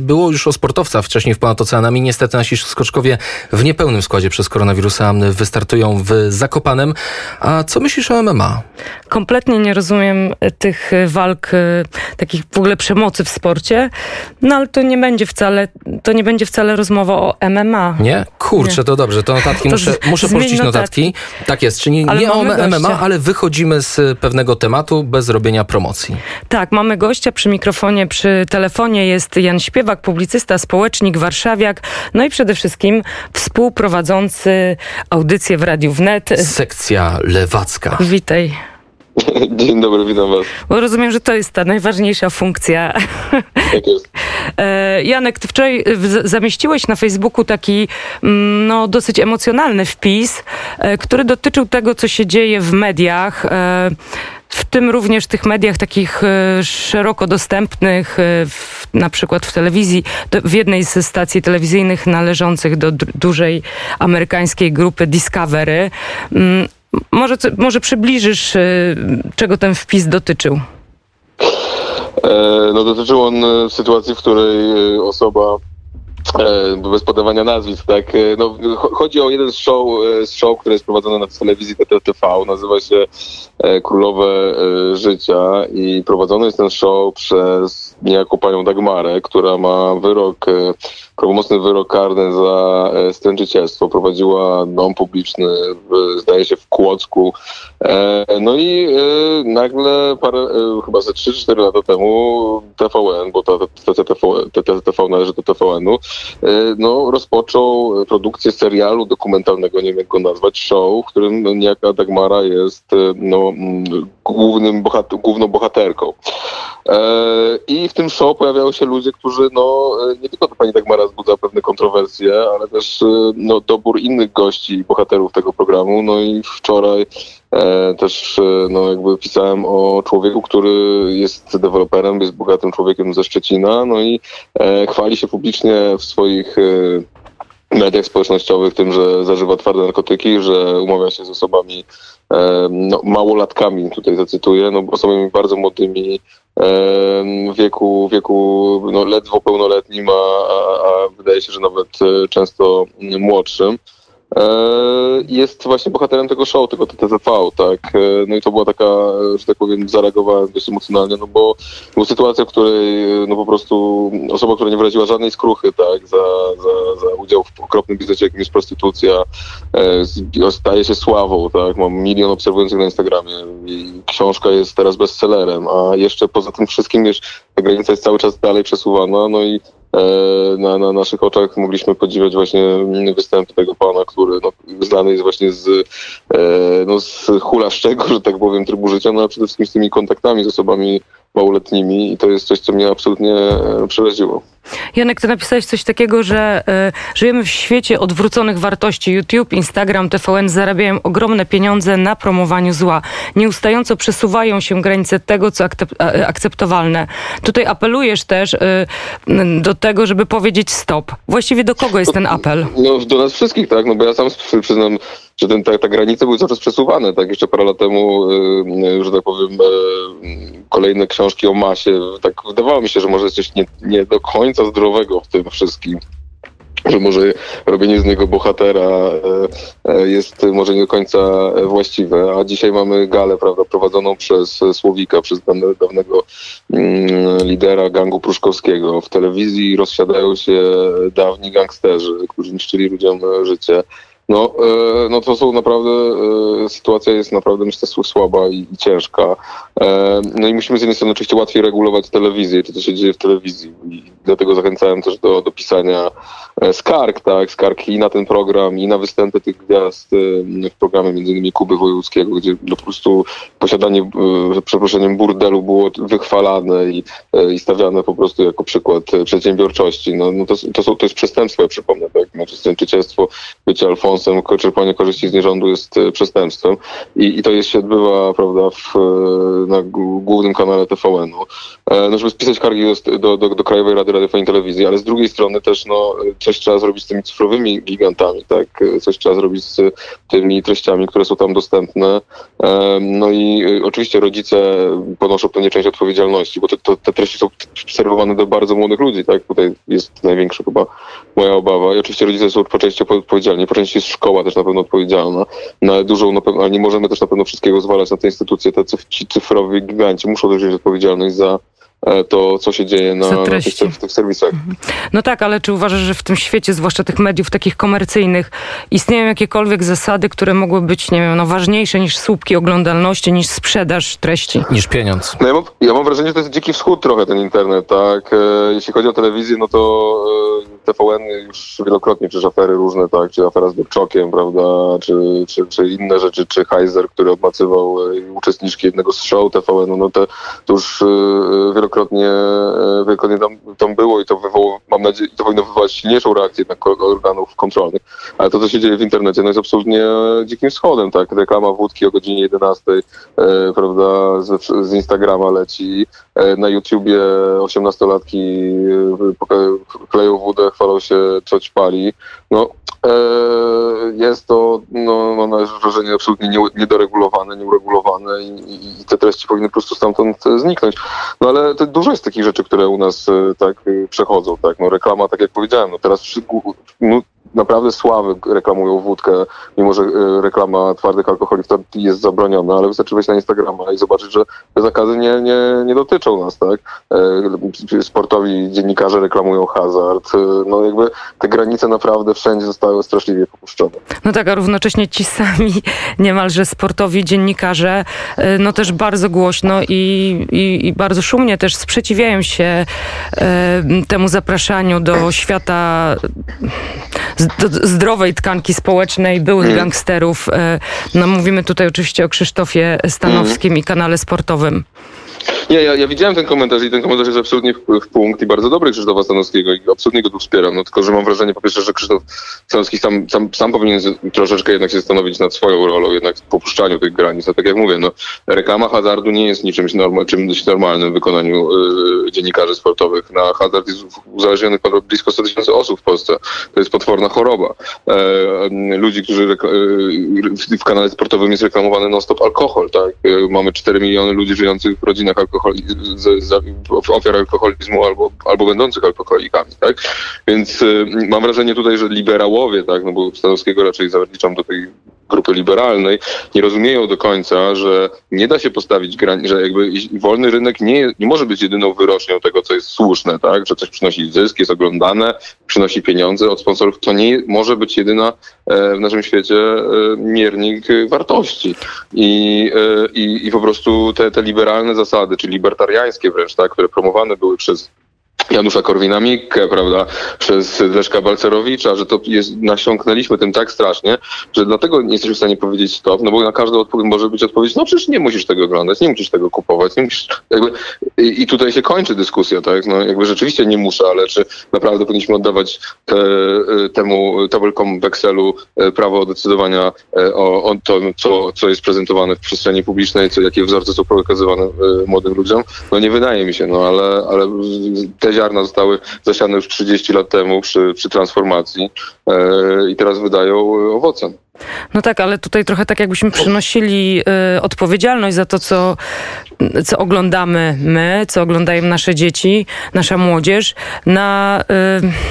Było już o sportowca wcześniej w Ponad Oceanami. Niestety nasi skoczkowie w niepełnym składzie przez koronawirusa wystartują w Zakopanem. A co myślisz o MMA? Kompletnie nie rozumiem tych walk, takich w ogóle przemocy w sporcie. No ale to nie będzie wcale, to nie będzie wcale rozmowa o MMA. Nie? Kurczę, nie. to dobrze. To notatki to muszę, muszę porzucić notatki. notatki. Tak jest, czyli ale nie o MMA, gościa. ale wychodzimy z pewnego tematu bez robienia promocji. Tak, mamy gościa przy mikrofonie, przy telefonie jest Jan Śpiewak, publicysta, społecznik, warszawiak, no i przede wszystkim współprowadzący audycję w Radiu Wnet. Sekcja lewacka. Witaj. Dzień dobry, witam was. Bo rozumiem, że to jest ta najważniejsza funkcja. Tak jest. E, Janek, ty wczoraj zamieściłeś na Facebooku taki mm, no, dosyć emocjonalny wpis, e, który dotyczył tego, co się dzieje w mediach e, w tym również tych mediach takich szeroko dostępnych, w, na przykład w telewizji, w jednej z stacji telewizyjnych należących do dużej amerykańskiej grupy Discovery. Mm, może, może przybliżysz, y, czego ten wpis dotyczył? E, no dotyczył on e, sytuacji, w której e, osoba bez podawania nazwisk, tak. No, chodzi o jeden z show, z show, które jest prowadzone na telewizji TTV, nazywa się Królowe Życia i prowadzony jest ten show przez niejako panią Dagmarę, która ma wyrok prawomocny wyrok karny za e, stręczycielstwo. Prowadziła dom publiczny, w, zdaje się, w Kłodzku. E, no i e, nagle parę, chyba ze 3-4 lata temu TVN, bo ta, ta, ta, TV należy do TVN-u, no, rozpoczął produkcję serialu dokumentalnego, nie wiem jak go nazwać, show, w którym niejaka Dagmara jest no, głównym bohat główną bohaterką. I w tym show pojawiają się ludzie, którzy no, nie tylko to pani Dagmara wzbudza pewne kontrowersje, ale też y, no, dobór innych gości, bohaterów tego programu. No i wczoraj e, też e, no, jakby pisałem o człowieku, który jest deweloperem, jest bogatym człowiekiem ze Szczecina, no i e, chwali się publicznie w swoich e, mediach społecznościowych tym, że zażywa twarde narkotyki, że umawia się z osobami no, małolatkami, tutaj zacytuję, no, osobami bardzo młodymi, w wieku, wieku no, ledwo pełnoletnim, a, a, a wydaje się, że nawet e, często młodszym. E, jest właśnie bohaterem tego show, tego TTV, tak. E, no i to była taka, że tak powiem, zareagowałem dość emocjonalnie, no bo, bo sytuacja, w której no po prostu osoba, która nie wyraziła żadnej skruchy, tak, za, za, za udział w okropnym biznesie, jakim jest prostytucja, e, staje się sławą, tak. Mam milion obserwujących na Instagramie i książka jest teraz bestsellerem, a jeszcze poza tym wszystkim, wiesz, ta granica jest cały czas dalej przesuwana, no i E, na, na naszych oczach mogliśmy podziwiać właśnie występy tego pana, który no, znany jest właśnie z, e, no, z że tak powiem, trybu życia, no a przede wszystkim z tymi kontaktami z osobami małoletnimi i to jest coś, co mnie absolutnie e, przeraziło. Janek, ty napisałeś coś takiego, że y, żyjemy w świecie odwróconych wartości. YouTube, Instagram, TVN zarabiają ogromne pieniądze na promowaniu zła. Nieustająco przesuwają się granice tego, co akceptowalne. Tutaj apelujesz też y, do tego, żeby powiedzieć stop. Właściwie do kogo jest ten apel? No, do nas wszystkich, tak, no bo ja sam przyznam, że ten, te, te granice były cały czas przesuwane, tak, jeszcze parę lat temu, y, że tak powiem, kolejne książki o masie, tak wydawało mi się, że może coś nie, nie do końca zdrowego w tym wszystkim że może robienie z niego bohatera e, e, jest może nie do końca właściwe, a dzisiaj mamy galę, prawda, prowadzoną przez Słowika, przez dawnego mm, lidera gangu pruszkowskiego. W telewizji rozsiadają się dawni gangsterzy, którzy niszczyli ludziom życie. No, e, no to są naprawdę, e, sytuacja jest naprawdę myślę słaba i, ciężka. E, no i musimy z jednej strony oczywiście łatwiej regulować telewizję, to co się dzieje w telewizji i dlatego zachęcałem też do, do pisania skarg, tak, skarg i na ten program i na występy tych gwiazd w programie między innymi Kuby Wojewódzkiego, gdzie po prostu posiadanie, przeproszeniem, burdelu było wychwalane i, i stawiane po prostu jako przykład przedsiębiorczości. No, no to, to, są, to jest przestępstwo, ja przypomnę, tak, znaczy stręczycielstwo, bycie Alfonsem, czerpanie korzyści z nierządu jest e, przestępstwem i, i to jest, się odbywa, prawda, w, e, na głównym kanale TVN-u. E, no, żeby spisać kargi do, do, do, do Krajowej Rady Radiofonii i Telewizji, ale z drugiej strony też, no, coś trzeba zrobić z tymi cyfrowymi gigantami, tak? Coś trzeba zrobić z tymi treściami, które są tam dostępne. No i oczywiście rodzice ponoszą pewnie część odpowiedzialności, bo te, to, te treści są serwowane do bardzo młodych ludzi, tak? Tutaj jest największa chyba moja obawa. I oczywiście rodzice są po części odpowiedzialni, po części jest szkoła też na pewno odpowiedzialna, no ale pewno, ale nie możemy też na pewno wszystkiego zwalać na te instytucje, te cyfrowi giganci muszą też wziąć odpowiedzialność za to, co się dzieje na, na tych, w tych serwisach. Mhm. No tak, ale czy uważasz, że w tym świecie, zwłaszcza tych mediów takich komercyjnych, istnieją jakiekolwiek zasady, które mogły być, nie wiem, no, ważniejsze niż słupki oglądalności, niż sprzedaż treści? Niż pieniądz. No ja, mam, ja mam wrażenie, że to jest dziki wschód trochę ten internet, tak? E, jeśli chodzi o telewizję, no to e, TVN już wielokrotnie, przecież afery różne, tak? Czy afera z Dubczokiem, prawda? Czy, czy, czy inne rzeczy, czy Heiser, który odmacywał uczestniczki jednego z show TVN, no to, to już wielokrotnie wielokrotnie, e, wielokrotnie tam, tam było i to wywołało, mam nadzieję, to powinno wywołać silniejszą reakcję jednak organów kontrolnych. Ale to, co się dzieje w internecie, no jest absolutnie dzikim wschodem, tak? Reklama wódki o godzinie 11, e, prawda, z, z Instagrama leci, e, na YouTubie 18-latki e, kleją wódę, chwalą się, co ćpali. No, e, jest to, no, mam wrażenie, absolutnie niedoregulowane, nieuregulowane i, i, te treści powinny po prostu stamtąd zniknąć. No ale to dużo jest takich rzeczy, które u nas e, tak e, przechodzą, tak, no reklama, tak jak powiedziałem, no teraz naprawdę sławy reklamują wódkę, mimo że e, reklama twardych alkoholi jest zabroniona, ale wystarczy wejść na Instagrama i zobaczyć, że te zakazy nie, nie, nie dotyczą nas, tak? E, sportowi dziennikarze reklamują hazard. E, no jakby te granice naprawdę wszędzie zostały straszliwie popuszczone. No tak, a równocześnie ci sami niemalże sportowi dziennikarze, no też bardzo głośno i, i, i bardzo szumnie też sprzeciwiają się temu zapraszaniu do świata zdrowej tkanki społecznej byłych mm. gangsterów. E, no mówimy tutaj oczywiście o Krzysztofie Stanowskim mm. i kanale sportowym. Nie, ja, ja widziałem ten komentarz i ten komentarz jest absolutnie w, w punkt i bardzo dobry Krzysztofa Stanowskiego i absolutnie go tu wspieram. No tylko, że mam wrażenie po pierwsze, że Krzysztof Stanowski sam, sam, sam powinien troszeczkę jednak się zastanowić nad swoją rolą, jednak w popuszczaniu tych granic. No tak jak mówię, no reklama hazardu nie jest niczym normal, czymś normalnym w wykonaniu y, dziennikarzy sportowych. Na hazard jest uzależnionych blisko 100 tysięcy osób w Polsce. To jest potworna choroba. E, ludzi, którzy y, w kanale sportowym jest reklamowany non-stop alkohol, tak? E, mamy 4 miliony ludzi żyjących w rodzinach alkoholowych alkoholi, z, z, ofiar alkoholizmu albo, albo będących alkoholikami, tak? Więc y, mam wrażenie tutaj, że liberałowie, tak, no bo Stanowskiego raczej zaliczam do tej grupy liberalnej nie rozumieją do końca, że nie da się postawić granic, że jakby wolny rynek nie, nie może być jedyną wyrocznią tego, co jest słuszne, tak? Że coś przynosi zysk, jest oglądane, przynosi pieniądze od sponsorów. To nie może być jedyna e, w naszym świecie e, miernik wartości. I, e, i, i po prostu te, te liberalne zasady, czy libertariańskie wręcz, tak, które promowane były przez Janusza Korwina-Mikke, prawda, przez Leszka Balcerowicza, że to jest, nasiąknęliśmy tym tak strasznie, że dlatego nie jesteśmy w stanie powiedzieć stop, no bo na każdą odpowiedź może być odpowiedź, no przecież nie musisz tego oglądać, nie musisz tego kupować, nie musisz, jakby, i, i tutaj się kończy dyskusja, tak, no jakby rzeczywiście nie muszę, ale czy naprawdę powinniśmy oddawać te, temu tabelkom w Excelu e, prawo decydowania e, o, o to, co, co jest prezentowane w przestrzeni publicznej, co, jakie wzorce są pokazywane e, młodym ludziom, no nie wydaje mi się, no ale, ale te ziarna zostały zasiane już 30 lat temu przy, przy transformacji e, i teraz wydają owoce. No tak, ale tutaj trochę tak jakbyśmy przynosili y, odpowiedzialność za to, co, co oglądamy my, co oglądają nasze dzieci, nasza młodzież, na,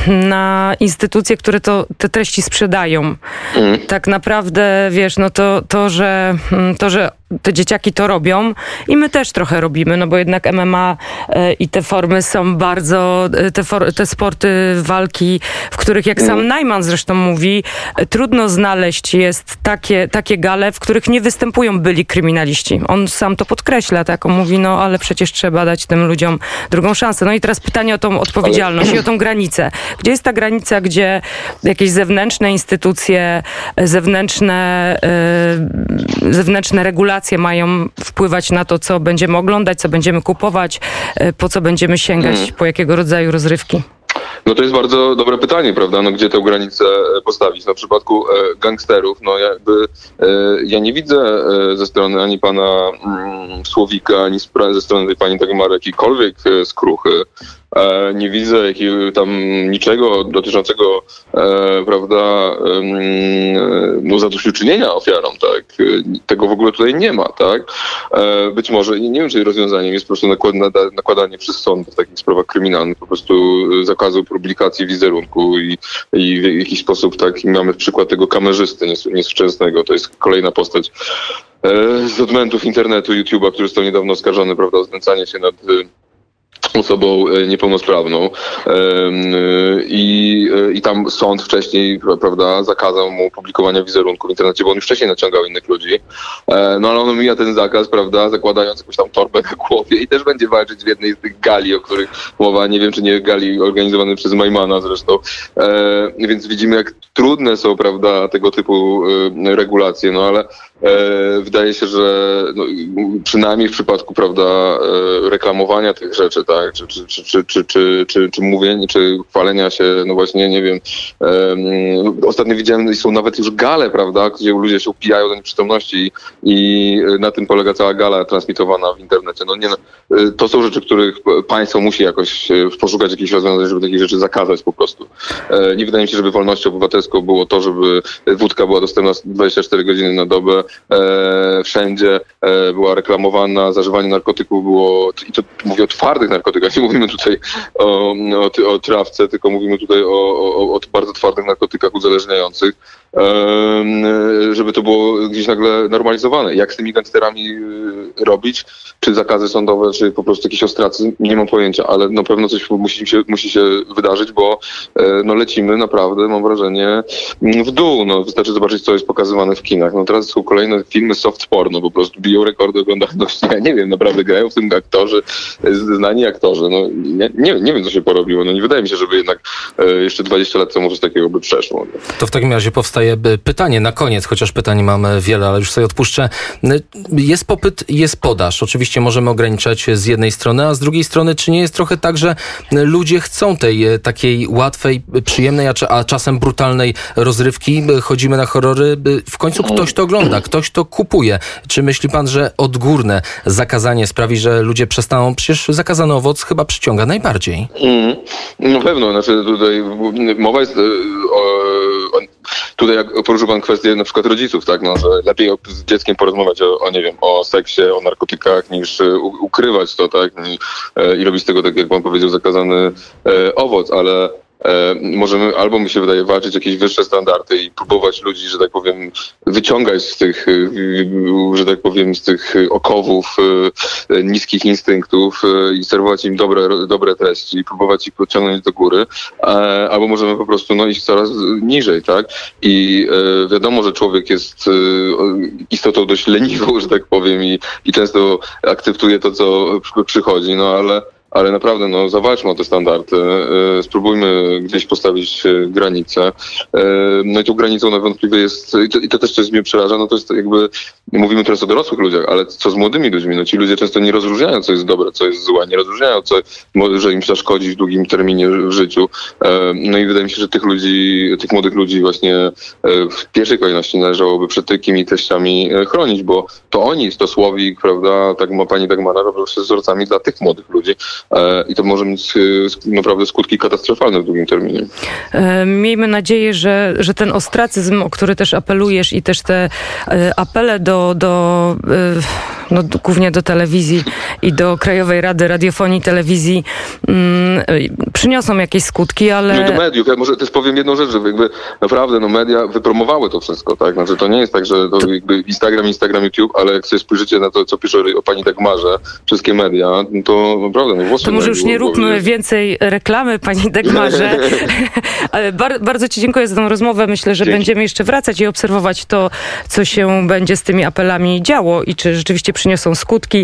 y, na instytucje, które to, te treści sprzedają. Mm. Tak naprawdę, wiesz, no to, to, że, mm, to, że te dzieciaki to robią i my też trochę robimy, no bo jednak MMA y, i te formy są bardzo, y, te, for, te sporty walki, w których jak sam mm. Najman zresztą mówi, y, trudno znaleźć jest takie, takie gale, w których nie występują byli kryminaliści. On sam to podkreśla, tak? On mówi, no ale przecież trzeba dać tym ludziom drugą szansę. No i teraz pytanie o tą odpowiedzialność ale... i o tą granicę. Gdzie jest ta granica, gdzie jakieś zewnętrzne instytucje, zewnętrzne, yy, zewnętrzne regulacje mają wpływać na to, co będziemy oglądać, co będziemy kupować, yy, po co będziemy sięgać, hmm. po jakiego rodzaju rozrywki? No to jest bardzo dobre pytanie, prawda? No gdzie tę granicę e, postawić? No w przypadku e, gangsterów, no jakby e, ja nie widzę ze strony ani pana mm, Słowika, ani ze strony tej pani Dagmar jakiejkolwiek skruchy nie widzę jakiego tam niczego dotyczącego, e, prawda, e, no, zadośćuczynienia ofiarom, tak. Tego w ogóle tutaj nie ma, tak. E, być może, nie wiem, czy rozwiązaniem jest po prostu nakład, nakładanie przez sąd w takich sprawach kryminalnych po prostu zakazu publikacji wizerunku i, i w jakiś sposób, tak, mamy przykład tego kamerzysty nieszczęsnego, to jest kolejna postać e, z odmętów internetu, YouTube'a, który został niedawno oskarżony, prawda, o znęcanie się nad osobą e, niepełnosprawną i, e, i tam sąd wcześniej, prawda, zakazał mu publikowania wizerunku w internecie, bo on już wcześniej naciągał innych ludzi. E, no ale on mija ten zakaz, prawda, zakładając jakąś tam torbę na głowie i też będzie walczyć w jednej z tych gali, o których mowa, nie wiem czy nie gali organizowanej przez Majmana zresztą. Więc widzimy jak trudne są, prawda, tego typu regulacje, no ale wydaje się, że no, przynajmniej w przypadku, prawda, reklamowania tych rzeczy, tak, czy, czy, czy, czy, czy, czy, czy, czy mówienie, czy chwalenia się, no właśnie, nie wiem. Um, ostatnio widziałem, są nawet już gale, prawda, gdzie ludzie się upijają do nieprzytomności i na tym polega cała gala transmitowana w internecie. No nie, no, to są rzeczy, których państwo musi jakoś e, poszukać jakichś rozwiązań, żeby takich rzeczy zakazać po prostu. E, nie wydaje mi się, żeby wolnością obywatelską było to, żeby wódka była dostępna 24 godziny na dobę, e, wszędzie była reklamowana, zażywanie narkotyków było, i to mówię o twardych narkotykach. Nie mówimy tutaj o, o, o trawce, tylko mówimy tutaj o, o, o bardzo twardych narkotykach uzależniających żeby to było gdzieś nagle normalizowane. Jak z tymi gangsterami y, robić? Czy zakazy sądowe, czy po prostu jakieś ostracy? Nie mam pojęcia, ale na pewno coś musi się, musi się wydarzyć, bo e, no, lecimy naprawdę, mam wrażenie, w dół. No, wystarczy zobaczyć, co jest pokazywane w kinach. No, teraz są kolejne filmy soft porno, po prostu biją rekordy oglądalności. Ja nie wiem, naprawdę grają w tym aktorzy, znani aktorzy. No, nie, nie, nie wiem, co się porobiło. No, nie wydaje mi się, żeby jednak e, jeszcze 20 lat temu coś takiego by przeszło. To w takim razie powstaje pytanie na koniec, chociaż pytań mamy wiele, ale już sobie odpuszczę. Jest popyt, jest podaż. Oczywiście możemy ograniczać z jednej strony, a z drugiej strony, czy nie jest trochę tak, że ludzie chcą tej e, takiej łatwej, przyjemnej, a, czasem brutalnej rozrywki? Chodzimy na horrory, w końcu ktoś to ogląda, ktoś to kupuje. Czy myśli pan, że odgórne zakazanie sprawi, że ludzie przestaną? Przecież zakazany owoc chyba przyciąga najbardziej. Mm, na pewno, znaczy tutaj mowa jest e, o, o tutaj jak poruszył pan kwestię na przykład rodziców, tak, no, że lepiej z dzieckiem porozmawiać o, o nie wiem, o seksie, o narkotykach, niż e, ukrywać to, tak, i, e, i robić z tego, tak jak pan powiedział, zakazany e, owoc, ale możemy, albo mi się wydaje, walczyć jakieś wyższe standardy i próbować ludzi, że tak powiem, wyciągać z tych, e, że tak powiem, z tych okowów e, niskich instynktów i serwować im dobre, dobre treści i próbować ich podciągnąć do góry, albo możemy po prostu no, iść coraz niżej, tak? I wiadomo, że człowiek jest istotą dość leniwą, że tak powiem, i, i często akceptuje to, co przychodzi, no ale ale naprawdę no, zawalczmy o te standardy, e, spróbujmy gdzieś postawić e, granice. E, no i tą granicą niewątpliwie jest, i to, i to też coś mnie przeraża, no to jest jakby, mówimy teraz o dorosłych ludziach, ale co z młodymi ludźmi? No ci ludzie często nie rozróżniają, co jest dobre, co jest złe, nie rozróżniają, co może im zaszkodzi w długim terminie w życiu. No i wydaje mi się, że tych ludzi, tych młodych ludzi właśnie w pierwszej kolejności należałoby przed takimi treściami chronić, bo to oni, to Słowik, prawda, tak ma pani Dagmara, robią się wzorcami dla tych młodych ludzi, i to może mieć e, naprawdę skutki katastrofalne w długim terminie. E, miejmy nadzieję, że, że ten ostracyzm, o który też apelujesz i też te apele do, do no, głównie do telewizji i do Krajowej Rady Radiofonii i Telewizji mm, przyniosą jakieś skutki, ale... No do mediów. Ja może też powiem jedną rzecz, że jakby naprawdę no, media wypromowały to wszystko, tak? Znaczy to nie jest tak, że to jakby Instagram, Instagram, YouTube, ale jak sobie spojrzycie na to, co pisze o pani Dagmarze, wszystkie media, to naprawdę no, to może już nie róbmy więcej reklamy, pani Dagmarze. Ale bar bardzo ci dziękuję za tę rozmowę. Myślę, że Dzięki. będziemy jeszcze wracać i obserwować to, co się będzie z tymi apelami działo i czy rzeczywiście przyniosą skutki.